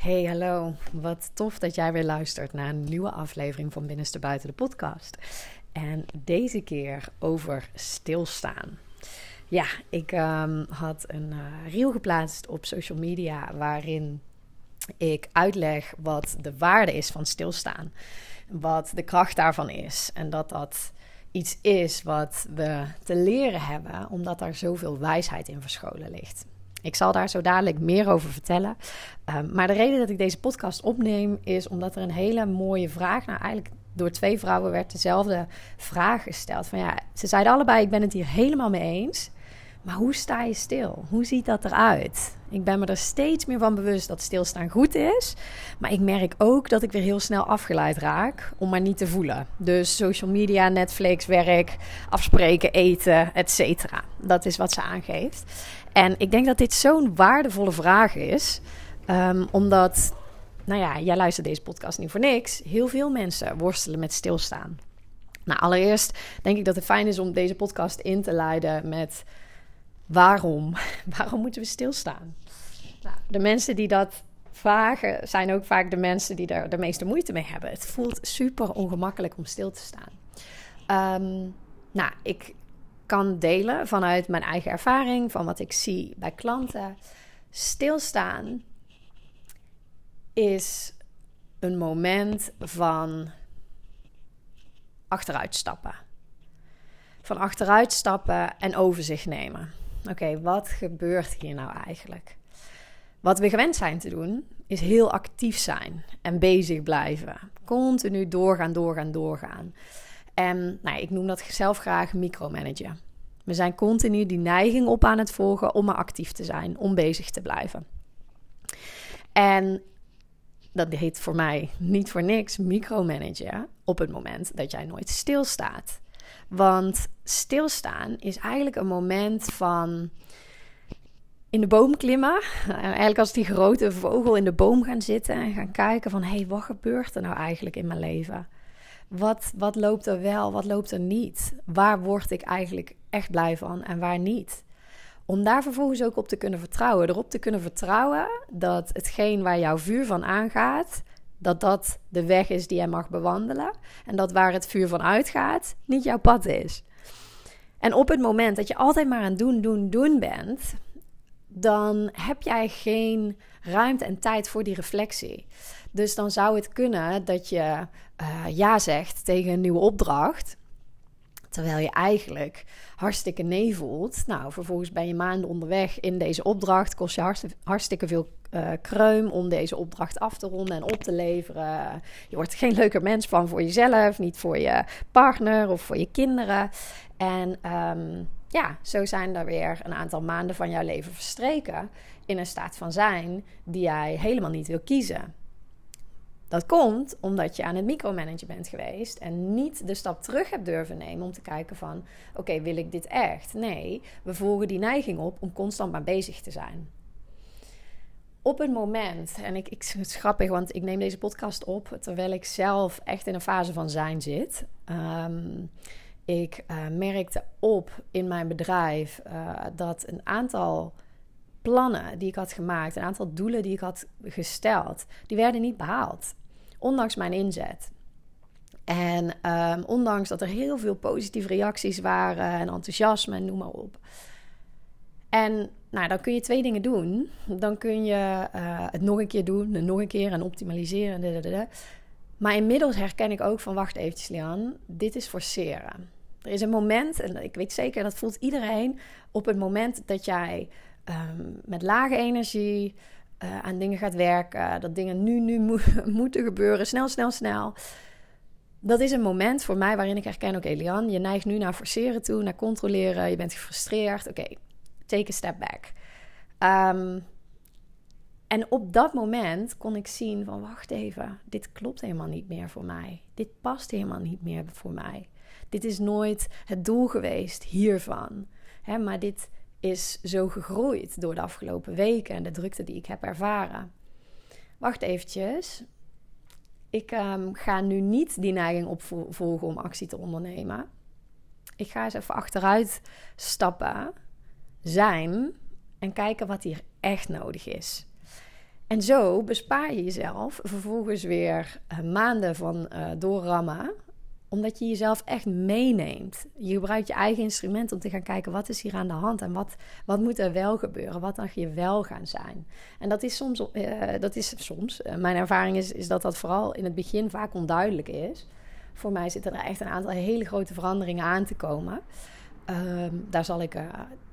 Hey, hallo. Wat tof dat jij weer luistert naar een nieuwe aflevering van Binnenste Buiten de podcast. En deze keer over stilstaan. Ja, ik um, had een uh, reel geplaatst op social media waarin ik uitleg wat de waarde is van stilstaan. Wat de kracht daarvan is. En dat dat iets is wat we te leren hebben, omdat daar zoveel wijsheid in verscholen ligt. Ik zal daar zo dadelijk meer over vertellen. Um, maar de reden dat ik deze podcast opneem is omdat er een hele mooie vraag, nou eigenlijk door twee vrouwen werd dezelfde vraag gesteld. Van ja, ze zeiden allebei: ik ben het hier helemaal mee eens. Maar hoe sta je stil? Hoe ziet dat eruit? Ik ben me er steeds meer van bewust dat stilstaan goed is. Maar ik merk ook dat ik weer heel snel afgeleid raak om maar niet te voelen. Dus social media, Netflix, werk, afspreken, eten, etc. Dat is wat ze aangeeft. En ik denk dat dit zo'n waardevolle vraag is. Um, omdat, nou ja, jij luistert deze podcast niet voor niks. Heel veel mensen worstelen met stilstaan. Nou, allereerst denk ik dat het fijn is om deze podcast in te leiden met waarom? Waarom moeten we stilstaan? Nou, de mensen die dat vragen zijn ook vaak de mensen die er de meeste moeite mee hebben. Het voelt super ongemakkelijk om stil te staan. Um, nou, ik kan delen vanuit mijn eigen ervaring, van wat ik zie bij klanten. Stilstaan is een moment van achteruitstappen. Van achteruitstappen en overzicht nemen. Oké, wat gebeurt hier nou eigenlijk? Wat we gewend zijn te doen, is heel actief zijn en bezig blijven. Continu doorgaan, doorgaan, doorgaan. En nou, ik noem dat zelf graag micromanagen. We zijn continu die neiging op aan het volgen om maar actief te zijn, om bezig te blijven. En dat heet voor mij niet voor niks micromanagen op het moment dat jij nooit stilstaat. Want stilstaan is eigenlijk een moment van in de boom klimmen. Eigenlijk als die grote vogel in de boom gaan zitten en gaan kijken van... hé, hey, wat gebeurt er nou eigenlijk in mijn leven? Wat, wat loopt er wel, wat loopt er niet? Waar word ik eigenlijk echt blij van en waar niet? Om daar vervolgens ook op te kunnen vertrouwen. Erop te kunnen vertrouwen dat hetgeen waar jouw vuur van aangaat, dat dat de weg is die jij mag bewandelen. En dat waar het vuur van uitgaat, niet jouw pad is. En op het moment dat je altijd maar aan doen, doen, doen bent, dan heb jij geen ruimte en tijd voor die reflectie. Dus dan zou het kunnen dat je uh, ja zegt tegen een nieuwe opdracht. Terwijl je eigenlijk hartstikke nee voelt. Nou, vervolgens ben je maanden onderweg in deze opdracht. Kost je hartstikke veel uh, kreum om deze opdracht af te ronden en op te leveren. Je wordt geen leuker mens van voor jezelf, niet voor je partner of voor je kinderen. En um, ja, zo zijn er weer een aantal maanden van jouw leven verstreken in een staat van zijn die jij helemaal niet wil kiezen. Dat komt omdat je aan het micromanagen bent geweest en niet de stap terug hebt durven nemen om te kijken van oké, wil ik dit echt? Nee, we volgen die neiging op om constant maar bezig te zijn. Op het moment, en ik, ik, het is grappig, want ik neem deze podcast op terwijl ik zelf echt in een fase van zijn zit. Um, ik uh, merkte op in mijn bedrijf uh, dat een aantal plannen die ik had gemaakt, een aantal doelen die ik had gesteld, die werden niet behaald. Ondanks mijn inzet. En um, ondanks dat er heel veel positieve reacties waren en enthousiasme en noem maar op. En nou, dan kun je twee dingen doen. Dan kun je uh, het nog een keer doen, en nog een keer en optimaliseren. Maar inmiddels herken ik ook van, wacht eventjes Lian, dit is forceren. Er is een moment, en ik weet zeker, dat voelt iedereen, op het moment dat jij um, met lage energie uh, aan dingen gaat werken, dat dingen nu, nu mo moeten gebeuren, snel, snel, snel. Dat is een moment voor mij waarin ik herken, oké okay, Lian, je neigt nu naar forceren toe, naar controleren, je bent gefrustreerd, oké, take a step back. Um, en op dat moment kon ik zien van wacht even, dit klopt helemaal niet meer voor mij. Dit past helemaal niet meer voor mij. Dit is nooit het doel geweest hiervan. Hè, maar dit is zo gegroeid door de afgelopen weken en de drukte die ik heb ervaren. Wacht eventjes. Ik um, ga nu niet die neiging opvolgen om actie te ondernemen. Ik ga eens even achteruit stappen, zijn en kijken wat hier echt nodig is. En zo bespaar je jezelf vervolgens weer uh, maanden van uh, doorrammen omdat je jezelf echt meeneemt. Je gebruikt je eigen instrument om te gaan kijken wat is hier aan de hand en wat, wat moet er wel gebeuren, wat mag je wel gaan zijn. En dat is soms, uh, dat is soms mijn ervaring is, is dat dat vooral in het begin vaak onduidelijk is. Voor mij zitten er echt een aantal hele grote veranderingen aan te komen. Ehm, daar zal ik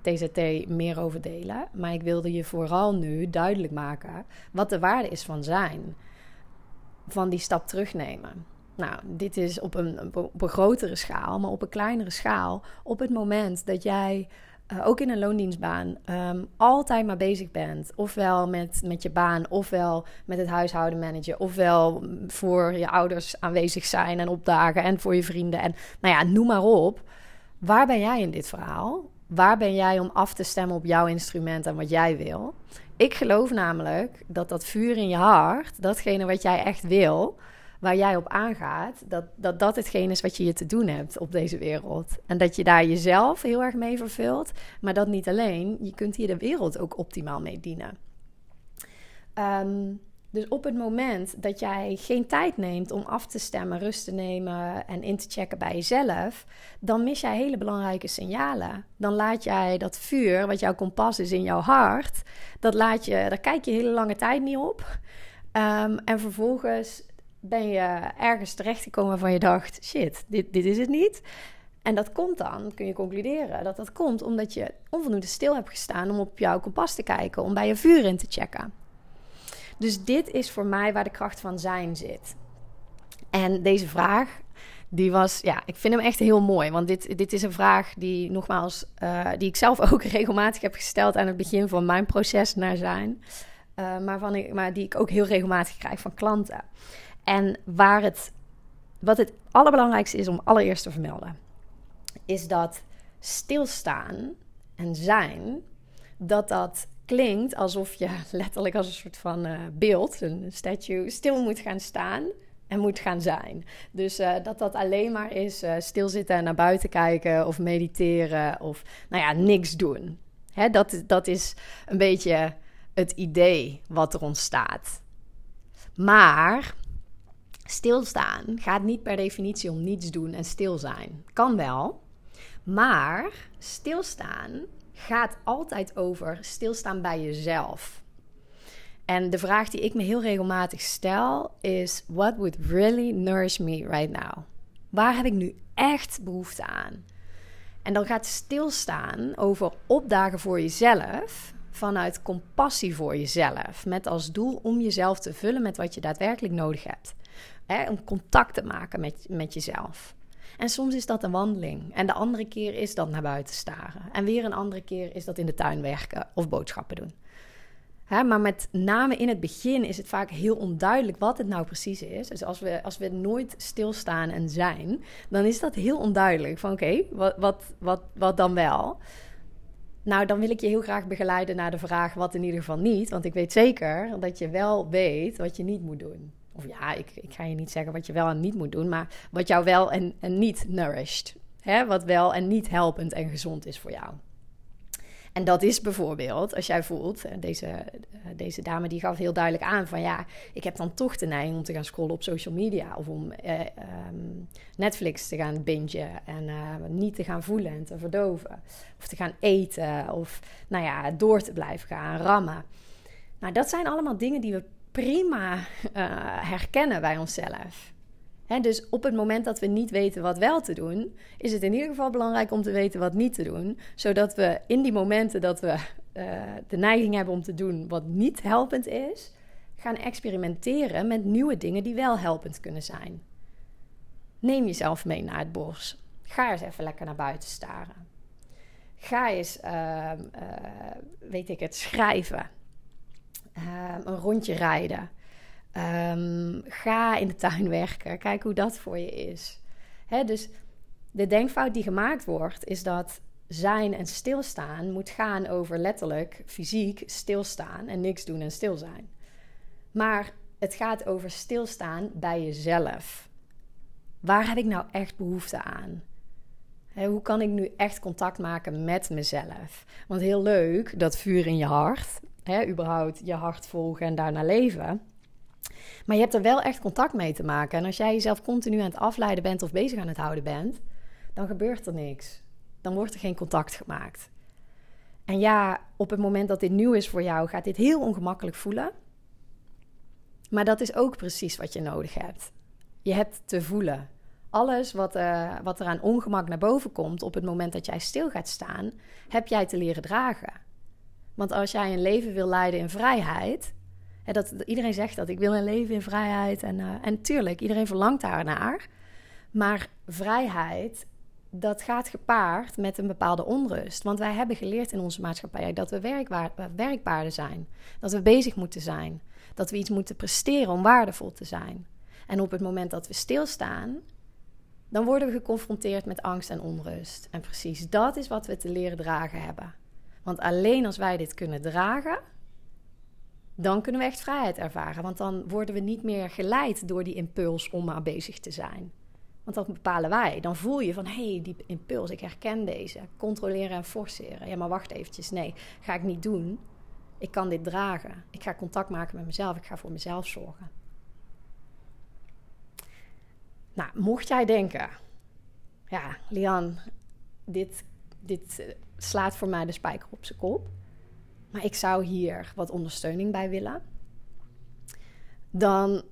TZT meer over delen. Maar ik wilde je vooral nu duidelijk maken wat de waarde is van zijn. Van die stap terugnemen. Nou, dit is op een, op een grotere schaal, maar op een kleinere schaal. Op het moment dat jij uh, ook in een loondienstbaan um, altijd maar bezig bent. Ofwel met, met je baan, ofwel met het huishouden managen, ofwel voor je ouders aanwezig zijn en opdagen en voor je vrienden. En nou ja, noem maar op. Waar ben jij in dit verhaal? Waar ben jij om af te stemmen op jouw instrument en wat jij wil? Ik geloof namelijk dat dat vuur in je hart, datgene wat jij echt wil, waar jij op aangaat, dat, dat dat is wat je je te doen hebt op deze wereld. En dat je daar jezelf heel erg mee vervult, maar dat niet alleen. Je kunt hier de wereld ook optimaal mee dienen. Um, dus op het moment dat jij geen tijd neemt om af te stemmen, rust te nemen en in te checken bij jezelf, dan mis jij hele belangrijke signalen. Dan laat jij dat vuur, wat jouw kompas is in jouw hart, dat laat je, daar kijk je hele lange tijd niet op. Um, en vervolgens ben je ergens terechtgekomen waarvan je dacht: shit, dit, dit is het niet. En dat komt dan, kun je concluderen, dat dat komt omdat je onvoldoende stil hebt gestaan om op jouw kompas te kijken, om bij je vuur in te checken. Dus dit is voor mij waar de kracht van zijn zit. En deze vraag, die was, ja, ik vind hem echt heel mooi. Want dit, dit is een vraag die, nogmaals, uh, die ik zelf ook regelmatig heb gesteld aan het begin van mijn proces naar zijn. Uh, maar, van ik, maar die ik ook heel regelmatig krijg van klanten. En waar het, wat het allerbelangrijkste is om allereerst te vermelden, is dat stilstaan en zijn, dat dat klinkt alsof je letterlijk als een soort van uh, beeld, een statue, stil moet gaan staan en moet gaan zijn. Dus uh, dat dat alleen maar is uh, stilzitten en naar buiten kijken of mediteren of nou ja, niks doen. Hè, dat, dat is een beetje het idee wat er ontstaat. Maar stilstaan gaat niet per definitie om niets doen en stil zijn. Kan wel, maar stilstaan gaat altijd over stilstaan bij jezelf. En de vraag die ik me heel regelmatig stel is: What would really nourish me right now? Waar heb ik nu echt behoefte aan? En dan gaat stilstaan over opdagen voor jezelf vanuit compassie voor jezelf. Met als doel om jezelf te vullen met wat je daadwerkelijk nodig hebt. om contact te maken met, met jezelf. En soms is dat een wandeling. En de andere keer is dat naar buiten staren. En weer een andere keer is dat in de tuin werken of boodschappen doen. Hè, maar met name in het begin is het vaak heel onduidelijk wat het nou precies is. Dus als we, als we nooit stilstaan en zijn, dan is dat heel onduidelijk. Van oké, wat, wat, wat, wat dan wel? Nou, dan wil ik je heel graag begeleiden naar de vraag wat in ieder geval niet. Want ik weet zeker dat je wel weet wat je niet moet doen of ja, ik, ik ga je niet zeggen wat je wel en niet moet doen, maar wat jou wel en, niet nourished. Hè? Wat wel en niet helpend en gezond is voor jou. En dat is bijvoorbeeld, als jij voelt, deze, eh, deze dame die gaf heel duidelijk aan van ja, ik heb dan toch de neiging om te gaan scrollen op social media of om eh, ehm, Netflix te gaan bingen en uh, niet te gaan voelen en te verdoven. Of te gaan eten of nou ja, door te blijven gaan, rammen. Nou, dat zijn allemaal dingen die we prima uh, herkennen bij onszelf. dus op het moment dat we niet weten wat wel te doen, is het in ieder geval belangrijk om te weten wat niet te doen. Zodat we in die momenten dat we uh, de neiging hebben om te doen wat niet helpend is, gaan experimenteren met nieuwe dingen die wel helpend kunnen zijn. Neem jezelf mee naar het bos. Ga eens even lekker naar buiten staren. Ga eens, uh, weet ik het, schrijven. Ehm, een rondje rijden. Ehm, ga in de tuin werken. Kijk hoe dat voor je is. Dus de denkfout die gemaakt wordt, is dat zijn en stilstaan moet gaan over letterlijk fysiek stilstaan en niks doen en stil zijn. Maar het gaat over stilstaan bij jezelf. Waar heb ik nou echt behoefte aan? hoe kan ik nu echt contact maken met mezelf? Want heel leuk, dat vuur in je hart. Hè, überhaupt je hart volgen en daarna leven. Maar je hebt er wel echt contact mee te maken. En als jij jezelf continu aan het afleiden bent of bezig aan het houden bent, dan gebeurt er niks. Dan wordt er geen contact gemaakt. En ja, op het moment dat dit nieuw is voor jou, gaat dit heel ongemakkelijk voelen. Maar dat is ook precies wat je nodig hebt. Je hebt te voelen. Alles wat, uh, wat er aan ongemak naar boven komt op het moment dat jij stil gaat staan, heb jij te leren dragen. Want als jij een leven wil leiden in vrijheid, hè, dat, iedereen zegt dat ik wil een leven in vrijheid en, uh, en tuurlijk, iedereen verlangt daarnaar. Maar vrijheid, dat gaat gepaard met een bepaalde onrust. Want wij hebben geleerd in onze maatschappij dat we werkbaarden zijn. Dat we bezig moeten zijn. Dat we iets moeten presteren om waardevol te zijn. En op het moment dat we stilstaan, dan worden we geconfronteerd met angst en onrust. En precies dat is wat we te leren dragen hebben. Want alleen als wij dit kunnen dragen, dan kunnen we echt vrijheid ervaren. Want dan worden we niet meer geleid door die impuls om maar bezig te zijn. Want dat bepalen wij. Dan voel je van, hé, hey, die impuls, ik herken deze. Controleren en forceren. Ja, maar wacht eventjes. Nee, ga ik niet doen. Ik kan dit dragen. Ik ga contact maken met mezelf. Ik ga voor mezelf zorgen. Nou, mocht jij denken, ja, Lian, dit, dit eh, slaat voor mij de spijker op zijn kop. Maar ik zou hier wat ondersteuning bij willen. Dan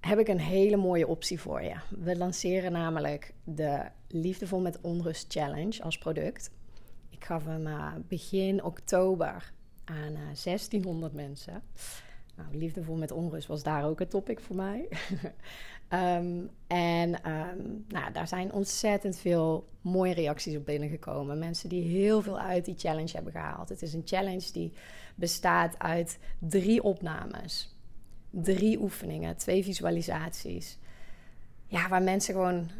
heb ik een hele mooie optie voor je. We lanceren namelijk de Liefdevol met Onrust Challenge als product. Ik gaf hem uh, begin oktober aan uh, eh, 1600 mensen. Nou, liefdevol met onrust was daar ook het topic voor mij. Ehm, en ehm, nou, daar zijn ontzettend veel mooie reacties op binnengekomen. Mensen die heel veel uit die challenge hebben gehaald. Het is een challenge die bestaat uit drie opnames, drie oefeningen, twee visualisaties. Ja, waar mensen gewoon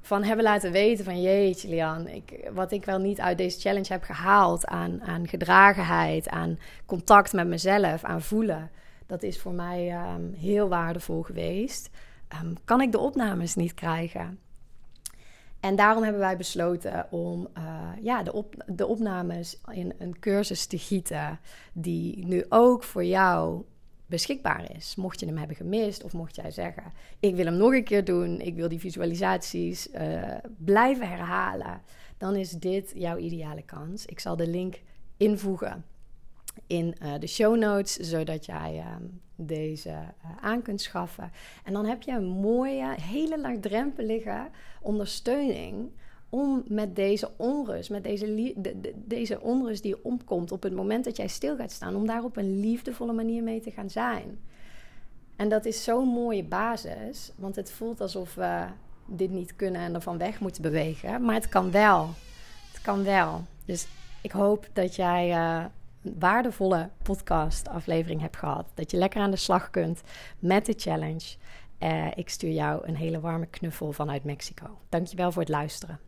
van hebben laten weten van jeetje Lian, ik, wat ik wel niet uit deze challenge heb gehaald aan, aan gedragenheid, aan contact met mezelf, aan voelen. Dat is voor mij ehm, heel waardevol geweest. Ehm, kan ik de opnames niet krijgen? En daarom hebben wij besloten om uh, ja, de, op, de opnames in een cursus te gieten, die nu ook voor jou beschikbaar is. Mocht je hem hebben gemist of mocht jij zeggen: Ik wil hem nog een keer doen, ik wil die visualisaties uh, blijven herhalen, dan is dit jouw ideale kans. Ik zal de link invoegen in uh, de show notes, zodat jij uh, deze uh, aan kunt schaffen. En dan heb je een mooie, hele laagdrempelige ondersteuning om met deze onrust, met deze, de, deze onrust die omkomt op het moment dat jij stil gaat staan, om daar op een liefdevolle manier mee te gaan zijn. En dat is zo'n mooie basis, want het voelt alsof we dit niet kunnen en ervan weg moeten bewegen, maar het kan wel. Het kan wel. Dus ik hoop dat jij een waardevolle podcast-aflevering hebt gehad. Dat je lekker aan de slag kunt met de challenge. Uh, ik stuur jou een hele warme knuffel vanuit Mexico. Dankjewel voor het luisteren.